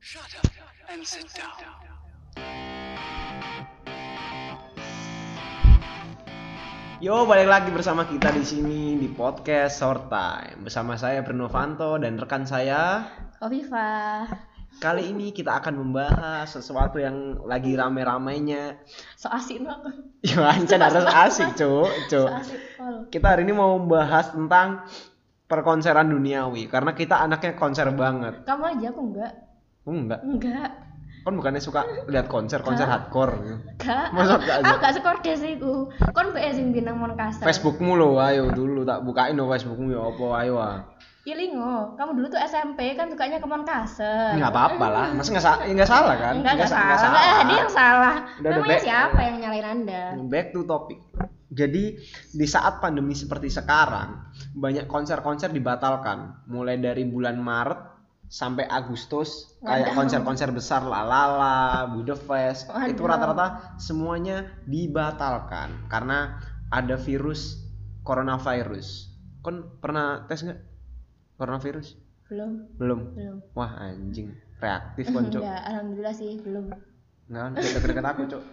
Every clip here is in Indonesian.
Shut up and sit down. Yo, balik lagi bersama kita di sini di podcast Short Time bersama saya Bruno Vanto dan rekan saya. Kofifa Kali ini kita akan membahas sesuatu yang lagi rame-ramenya. so asik no Ya, ancan harus asik, Cuk. so Cuk. asik Kita hari ini mau membahas tentang perkonseran duniawi karena kita anaknya konser banget. kamu aja aku enggak Oh, enggak. enggak Kan bukannya suka lihat konser, konser Enggak. hardcore. enggak Masa enggak aja? aku gak sekordes iku kon be sing bintang mon kasar Facebookmu lo, ayo dulu tak bukain lo Facebookmu ya apa ayo ah. Ilingo, kamu dulu tuh SMP kan sukanya ke Monkaser. Nggak apa-apa lah, masa nggak sa- nggak salah kan? Enggak, enggak sa- salah. Enggak, dia yang salah. Udah, Namanya back. siapa yang nyalain Anda? Back to topic. Jadi di saat pandemi seperti sekarang, banyak konser-konser dibatalkan. Mulai dari bulan Maret sampai Agustus, kayak konser-konser besar Lalala, Budapest, Waduh. itu rata-rata semuanya dibatalkan karena ada virus coronavirus. Kon pernah tes nggak coronavirus? Belum, Belum. belum. Wah anjing, reaktif konco. Enggak, alhamdulillah sih belum. Nggak deket-deket aku, Cok.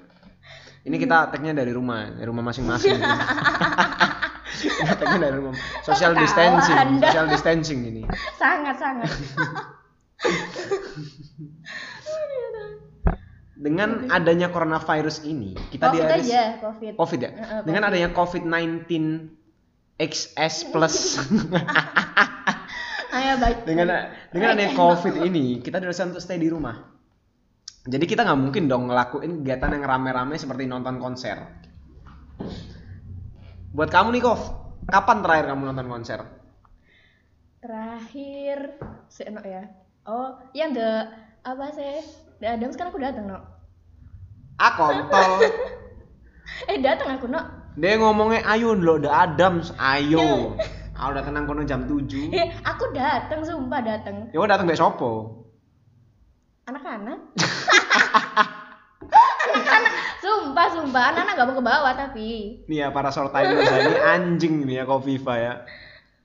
Ini kita tagnya dari rumah, dari rumah masing-masing. Kita tagnya dari rumah. Social Ketawa distancing, Anda. social distancing ini. Sangat sangat. Dengan adanya coronavirus ini, kita Covid diharus aja, Covid. COVID ya. Heeh, Dengan Covid. adanya COVID-19 XS plus Ayo baik. dengan dengan adanya COVID ini, kita diharuskan untuk stay di rumah. Jadi kita nggak mungkin dong ngelakuin kegiatan yang rame-rame seperti nonton konser. Buat kamu nih, Kov, kapan terakhir kamu nonton konser? Terakhir, seenok ya. Oh, yang the apa sih? The Adams kan aku datang, no. Ah, kontol. Eh, datang aku, no. Dia ngomongnya ayo lo, The Adams, ayo. Ah, udah tenang kono jam 7. Eh, aku datang, sumpah datang. Ya udah datang besok sopo. Anak-anak, sumpah, sumpah. Anak-anak gak mau ke bawah tapi. Nih ya para timers ini anjing nih ya Kofifa ya.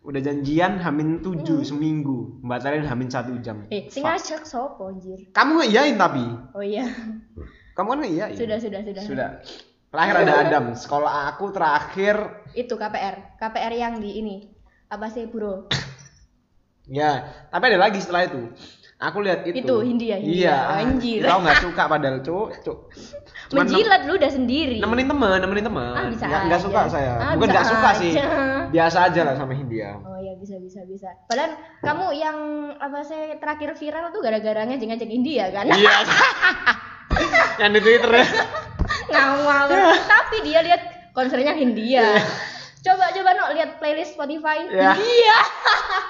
Udah janjian hamin 7 seminggu, batalin hamin 1 jam. Eh, sing ngajak sopo anjir. Kamu ngeiyain tapi. Oh iya. Kamu kan ngeiyain. Sudah, sudah, sudah. Sudah. Terakhir ada Adam. Sekolah aku terakhir Itu KPR. KPR yang di ini. Apa sih, Bro? ya, tapi ada lagi setelah itu. Aku lihat itu. Itu, Hindia, Hindia. Iya. Anjir. Kau nggak suka padahal, Cuk. Cuk. Cuman Menjilat lu udah sendiri. nem- nemenin teman, nemenin teman. Ah, bisa nggak, nggak aja. suka saya. Ah, Bukan nggak suka sih. aja. Biasa aja lah sama Hindia. Oh iya bisa bisa bisa. Padahal kamu yang apa sih terakhir viral tuh gara-gara ngejek-ngejek India kan? Iya. Yang di Twitter ya. Ngawal. Tapi dia lihat konsernya Hindia. Coba coba no lihat playlist Spotify Ya. Hindia.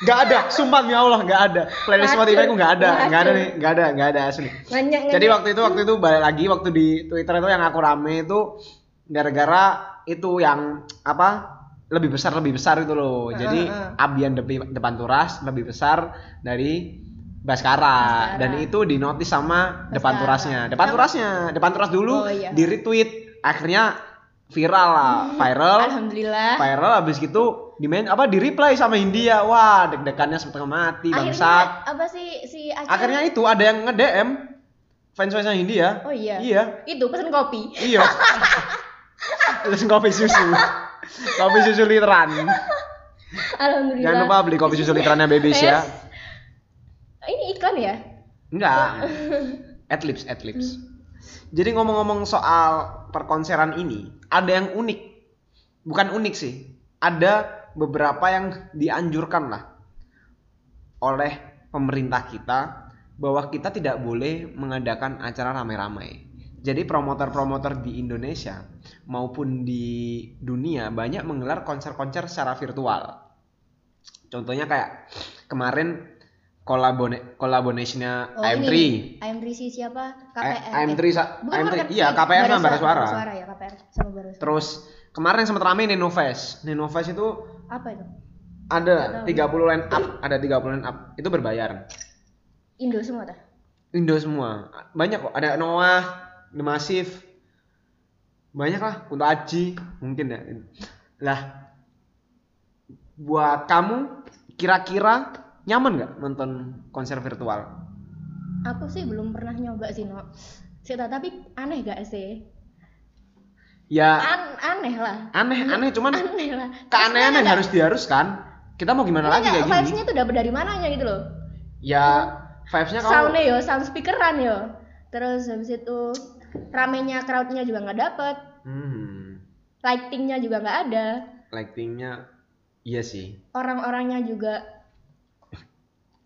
Gak ada, sumpah ya Allah gak ada. Playlist. Spotify ku gak ada, gak ada nih, gak ada, gak ada asli. Banyak Jadi waktu itu waktu itu balik lagi waktu di Twitter itu yang aku rame itu gara-gara itu yang apa lebih besar lebih besar itu loh. Jadi Heeh. Abian depan, depan turas lebih besar dari Baskara, Baskara. dan itu dinotis sama depan Baskara. turasnya. Depan turasnya, depan turas dulu Oh, iya. di retweet. Akhirnya viral lah, viral. Alhamdulillah. Viral habis gitu di main apa di reply sama India. Wah, deg-degannya setengah mati bangsat. Akhirnya apa sih si? Akhirnya itu ada yang nge-DM fans-fansnya India. Oh iya. Iya. Itu pesen kopi. Iya. Terus kopi susu. Kopi susu literan. Alhamdulillah. Jangan lupa beli kopi susu literannya Babies ya. Ini iklan ya? Enggak. Adlibs, adlibs. Jadi ngomong-ngomong soal perkonseran ini, ada yang unik. Bukan unik sih. Ada beberapa yang dianjurkan lah oleh pemerintah kita bahwa kita tidak boleh mengadakan acara ramai-ramai. Jadi promotor-promotor di Indonesia maupun di dunia banyak menggelar konser-konser secara virtual. Contohnya kayak kemarin kolabone kolaborasinya Oh, AM3. ini. AM3 si siapa? KPR. Eh, AM3 sa- Bukan AM3 bukan, iya KPR sama Bara Suara. Suara ya KPR sama Bara Suara. Terus kemarin sempat rame Nenovest. Nenovest itu apa itu? ada tahu. 30 line up, ada 30 line up. Itu berbayar. Indo semua dah. Indo semua. Banyak kok. Ada Noah, The Massive. Banyak lah, Kunto Aji mungkin ya. Lah buat kamu kira-kira nyaman nggak nonton konser virtual? Aku sih belum pernah nyoba sih, no. Sih, tapi aneh gak sih? Ya An aneh lah. aneh aneh cuman Aneh lah. keanehan yang harus diharuskan. Kita mau gimana lagi kayak gini? vibes-nya tuh dapet dari mananya gitu loh. Ya vibesnya kalau Soundnya yo, sound speakeran yo. Terus habis itu ramenya crowdnya juga nggak dapet, hmm, lightingnya juga nggak ada, lightingnya iya sih. orang-orangnya juga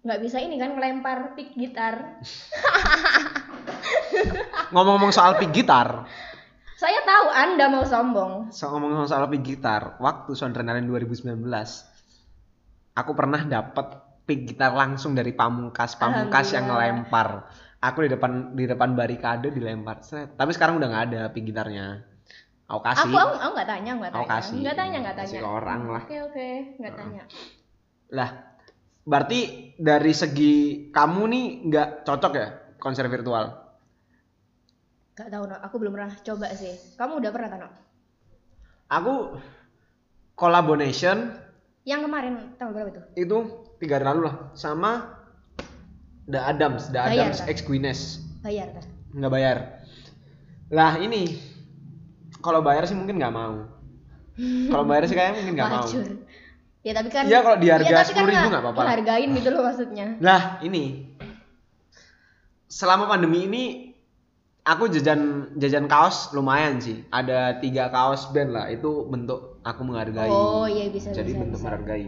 nggak bisa ini kan ngelempar pick gitar. Ngomong-ngomong soal pick gitar, Saya tahu Anda mau sombong. so ngomong soal pick gitar, waktu Sondrenalen 2019, aku pernah dapet pick gitar langsung dari pamungkas, pamungkas yang ngelempar. Aku di depan di depan barikade dilempar. Set. Tapi sekarang udah nggak ada pick gitarnya. Aku kasih. Aku aku nggak tanya, nggak Aku tanya. kasih. Nggak tanya, nggak tanya. Kasih ke orang lah. Oke oke, nggak tanya. Lah, berarti dari segi kamu nih nggak cocok ya konser virtual? Gak tahu no, aku belum pernah coba sih. Kamu udah pernah kan no? Aku collaboration Yang kemarin tanggal berapa itu? itu tiga hari lalu lah sama The Adams, The Bayar, Adams kan? X Guinness Bayar kan? nggak bayar. Lah ini kalau bayar sih mungkin nggak mau. Kalau bayar sih kayaknya mungkin nggak mau. Ya tapi kan Iya, kalau di harga ya, tapi kan 10.000 nggak- apa-apa. Ngehargain gitu loh maksudnya. Lah ini selama pandemi ini aku jajan jajan kaos lumayan sih. Ada tiga kaos band lah. Itu bentuk aku menghargai. Oh iya bisa Jadi bisa. bentuk bisa. menghargai.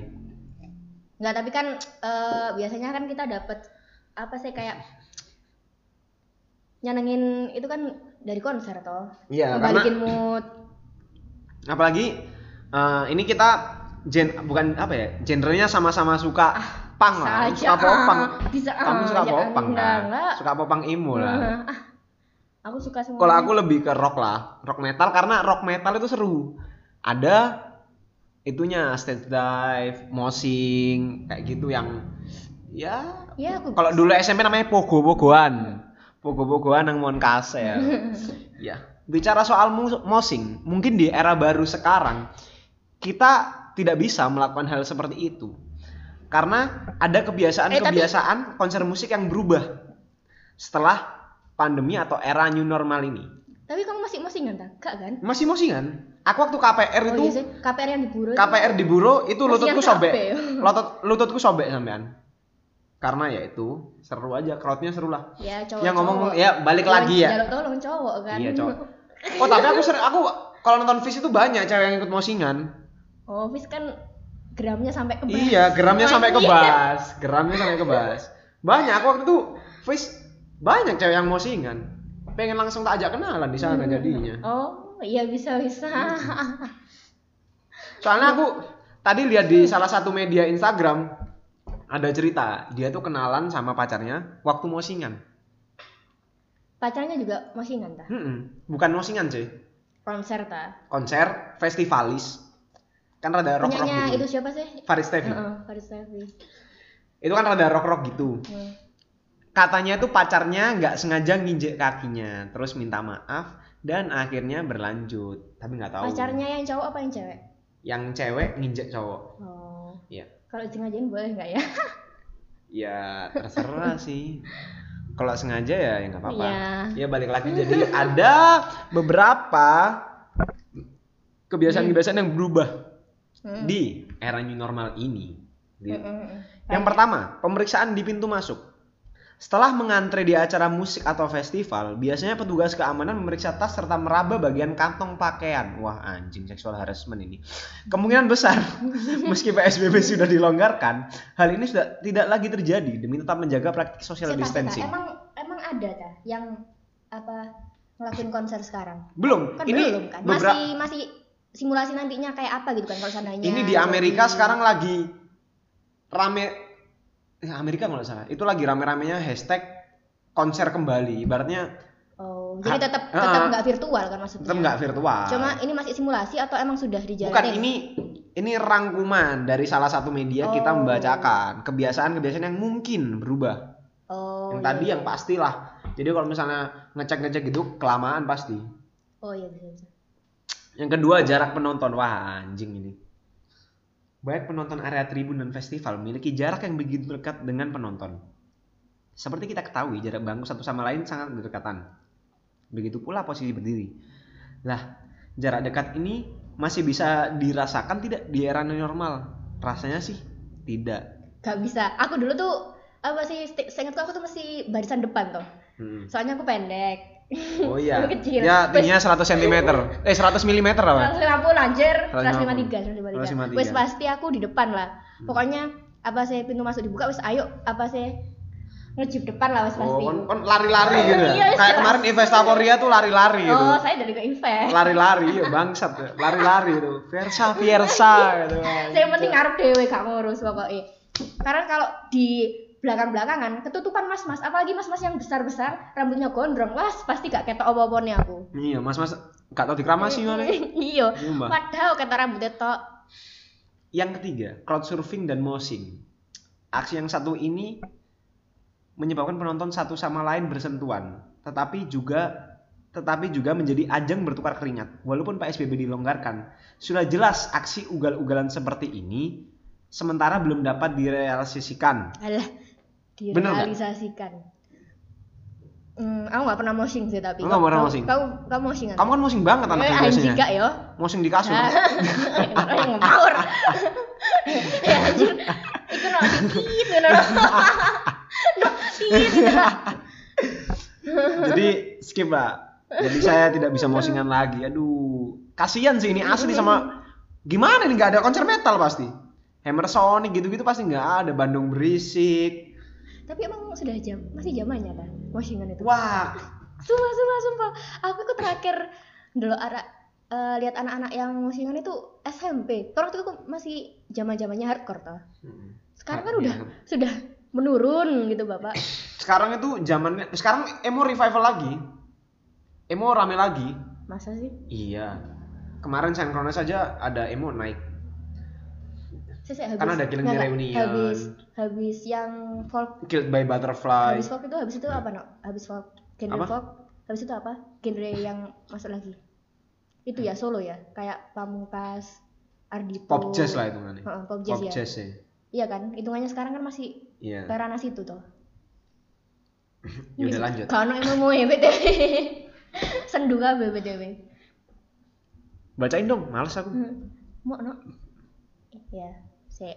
Nggak tapi kan eh, biasanya kan kita dapat apa sih kayak nyenengin itu kan dari konser toh. Iya, Ngebalikin mood. Apalagi eh, ini kita gen bukan apa ya? Genrenya sama-sama suka pang lah. Saja, Suka popang. ah, bisa Kamu suka aja, popang enggak, kan? enggak. Suka popang emo lah. Ah, aku suka semua. Kalau aku lebih ke rock lah, rock metal karena rock metal itu seru. Ada itunya stage dive, moshing, kayak gitu yang ya ya aku kalau dulu SMP namanya pogo-pogoan. Pogo-pogoan yang mon kasel. ya. Bicara soal moshing, mungkin di era baru sekarang kita tidak bisa melakukan hal seperti itu. Karena ada kebiasaan-kebiasaan konser musik yang berubah setelah pandemi atau era new normal ini. Tapi kamu masih mosingan tak? Enggak kan? Masih mosingan. Aku waktu KPR Oh itu iya sih, KPR yang diburu. itu- KPR di Buro itu lututku sobek. ya? Lutut lututku sobek sampean. Karena ya itu seru aja, crowdnya seru lah. Ya cowok. Yang ngomong ya balik lagi ya. Jaluk tolong cowok kan. Iya, cowok. Oh, tapi aku sering aku kalau nonton Fish itu banyak cewek yang ikut mosingan. Oh, Fis kan gramnya sampai ke bas. Iya, geramnya sampai ke Iya. Geramnya sampai ke bas. Banyak aku waktu itu Fish banyak cewek yang mosingan. Pengen langsung tak ajak kenalan di sana jadinya. Oh, iya bisa bisa. Soalnya aku tadi lihat di salah satu media Instagram ada cerita dia tuh kenalan sama pacarnya waktu mosingan. Pacarnya juga mosingan ta? Mm-mm. Bukan mosingan sih, Konser ta? konser festivalis. Kan rada rock rock gitu. itu siapa sih? Faris Tevi. Heeh, Faris Tevi. Itu kan rada rock rock gitu. Hmm. Katanya itu pacarnya nggak sengaja nginjek kakinya, terus minta maaf dan akhirnya berlanjut. Tapi nggak tahu. Pacarnya yang cowok apa yang cewek? Yang cewek nginjek cowok. Oh. Iya. Kalau sengajain boleh nggak ya? Ya terserah sih. Kalau sengaja ya ya nggak apa-apa. Iya. Ya balik lagi jadi ada beberapa kebiasaan-kebiasaan yang berubah Hmm. di era new normal ini. Di- Mm-mm. Yang pertama, pemeriksaan di pintu masuk. Setelah mengantre di acara musik atau festival, biasanya petugas keamanan memeriksa tas serta meraba bagian kantong pakaian. Wah, anjing sexual harassment ini. Kemungkinan besar, meski PSBB sudah dilonggarkan, hal ini sudah tidak lagi terjadi demi tetap menjaga praktik social Sita, Sita, distancing. Emang emang ada ta yang apa ngelakuin konser sekarang? Belum, Kan ini belum kan? Masih masih simulasi nantinya kayak apa gitu kan kalau seandainya ini di Amerika jadi- sekarang lagi rame eh, Amerika kalau nggak salah itu lagi rame-ramenya hashtag konser kembali ibaratnya Oh, jadi Ha- tetap Ah, tetap ah. nggak virtual kan maksudnya? tetap nggak virtual Cuma ini masih simulasi atau emang sudah dijalanin? bukan ini ini rangkuman dari salah satu media kita Oh. membacakan kebiasaan-kebiasaan yang mungkin berubah Oh. yang iya, tadi iya. yang pastilah jadi kalau misalnya ngecek-ngecek gitu kelamaan pasti Oh iya bisa bisa. Yang kedua jarak penonton wah anjing ini Baik penonton area tribun dan festival memiliki jarak yang begitu dekat dengan penonton. Seperti kita ketahui, jarak bangku satu sama lain sangat berdekatan. Begitu pula posisi berdiri. Lah, jarak dekat ini masih bisa dirasakan tidak di era normal? Rasanya sih tidak. Gak bisa. Aku dulu tuh apa sih? Seingatku aku tuh masih barisan depan tuh. Hmm. Soalnya aku pendek. Oh iya. Kecil. Ya tingginya 100 cm. Eh 100 mm apa? 150 anjir, 150. 153, 153. Wes pasti aku di depan lah. Pokoknya apa sih pintu masuk dibuka wes ayo apa sih ngejip depan lah wes Oh, pasti. kon, kon lari-lari gitu ya. Iya, Kayak kemarin Investaporia tuh lari-lari gitu. Oh, saya dari ke invest. Lari-lari ya bangsat. Lari-lari itu. Versa Versa gitu. Saya yang penting ngarep dewe gak ngurus pokoknya. Karena kalau di belakang-belakangan ketutupan mas-mas, apalagi mas-mas yang besar-besar, rambutnya gondrong, wah pasti gak ketok apa-apa nih aku. Iya, Mas-mas gak tau dikramasi mana. iya. Padahal kata rambutnya tok. Yang ketiga, crowdsurfing dan moshing. Aksi yang satu ini menyebabkan penonton satu sama lain bersentuhan, tetapi juga tetapi juga menjadi ajang bertukar keringat. Walaupun PSBB dilonggarkan, sudah jelas aksi ugal-ugalan seperti ini sementara belum dapat direalisasikan. Alah? Direalisasikan. Hmm, aku gak pernah moshing sih tapi. Nggak pernah Kamu- moshing? Kamu kamu moshing Kamu kan moshing banget anaknya eh, anjing biasanya. gak ya? Moshing di kasur. Orang yang ngawur. ya anjir. Iku no dikit ngono. No dikit ngono. Jadi skip lah. Jadi saya tidak bisa moshingan lagi. Aduh, kasihan sih ini asli sama gimana nih nggak ada konser metal pasti. Hammer Sonic gitu-gitu pasti nggak ada. Bandung berisik. Tapi emang sudah jam, masih zamannya kan moshingan itu. Wah, Sumpah, sumpah, sumpah. Aku itu terakhir dulu ada eh, lihat anak-anak yang moshingan itu SMP. Kalau waktu itu aku masih zaman-zamannya hardcore toh. Sekarang kan udah sudah menurun gitu, Bapak. sekarang itu zamannya. Sekarang emo revival lagi. Emo rame lagi. Masa sih? Iya. Kemarin Synchronize saja ada emo naik. Saya, habis, Kan ada Killing the. Reunion. Habis habis yang folk Killed by Butterfly. habis folk itu habis itu apa no? Habis folk genre Apa? folk habis itu apa? Genre yang masuk lagi. Itu ya solo ya, kayak Pamungkas, Ardito. Pop jazz lah itu kan. Heeh, pop jazz Pop ya. jazz ya. Iya kan? Hitungannya sekarang kan masih Iya. ranah situ toh. Ya udah lanjut. Kalau emang mau ya BTW. Sendu kabeh BTW. Bacain dong, males aku. Hmm. Mau no? Ya, se.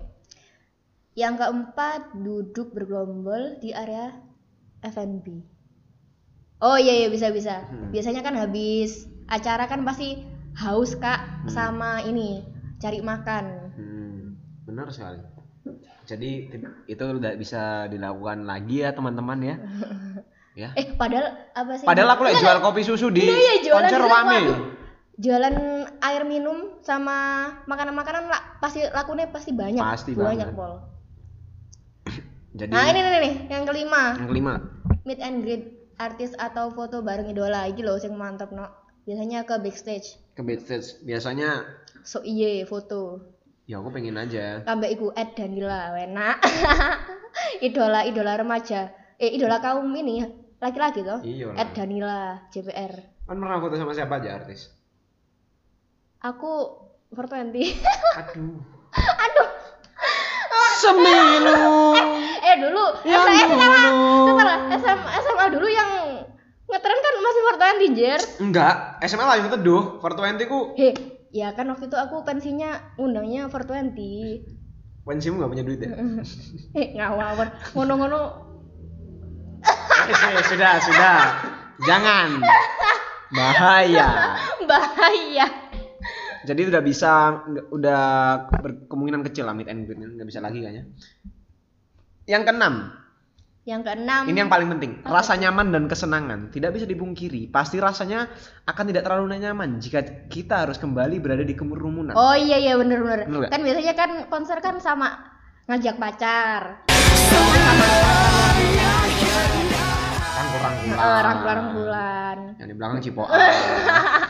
Yang keempat, duduk bergerombol di area F&B. Oh iya iya bisa bisa. Hmm. Biasanya kan habis acara kan pasti haus kak sama ini cari makan. Hmm, benar sekali. Jadi itu udah bisa dilakukan lagi ya teman-teman ya. Ya. Eh padahal apa sih? Padahal aku lagi jual kopi susu di Iya, iya, konser aduh. Jualan air minum sama makanan-makanan lah. Pasti lakunya pasti banyak. Pasti banyak pol. Jadi Nah ini nih, nih, yang kelima. yang kelima. meet and greet artis atau foto bareng idola. Iki loh sing mantep no. Biasanya ke backstage. Ke backstage. Biasanya so iye foto. Ya aku pengen aja. Tambah iku Ed Danila enak. Idola idola remaja. Eh idola kaum ini laki-laki toh? Iya. Ed Danila JPR kan pernah foto sama siapa aja artis aku 420 aduh. Aduh. Semilu eh dulu. Yang SMA dulu. SMA SMA dulu yang ngetren kan masih 420 jer. Enggak SMA lah yang teduh 420 ku Heh, ya kan waktu itu aku pensinya undangnya 420. pensimu nggak punya duit ya? Eh, ngawur. Ngono-ngono. Eh, eh, sudah sudah. Jangan. Bahaya. Bahaya. Jadi udah bisa udah berkemungkinan kecil lah meet and greet nggak bisa lagi kayaknya. Yang keenam. Yang keenam. ini yang paling penting. Rasa nyaman dan kesenangan. Tidak bisa dipungkiri pasti rasanya akan tidak terlalu nyaman jika kita harus kembali berada di kerumunan Oh iya iya bener nggak? Kan biasanya kan konser kan sama ngajak pacar. rangkul rangkulan Eh, rangkulan-rangkulan. yang di belakang cipokan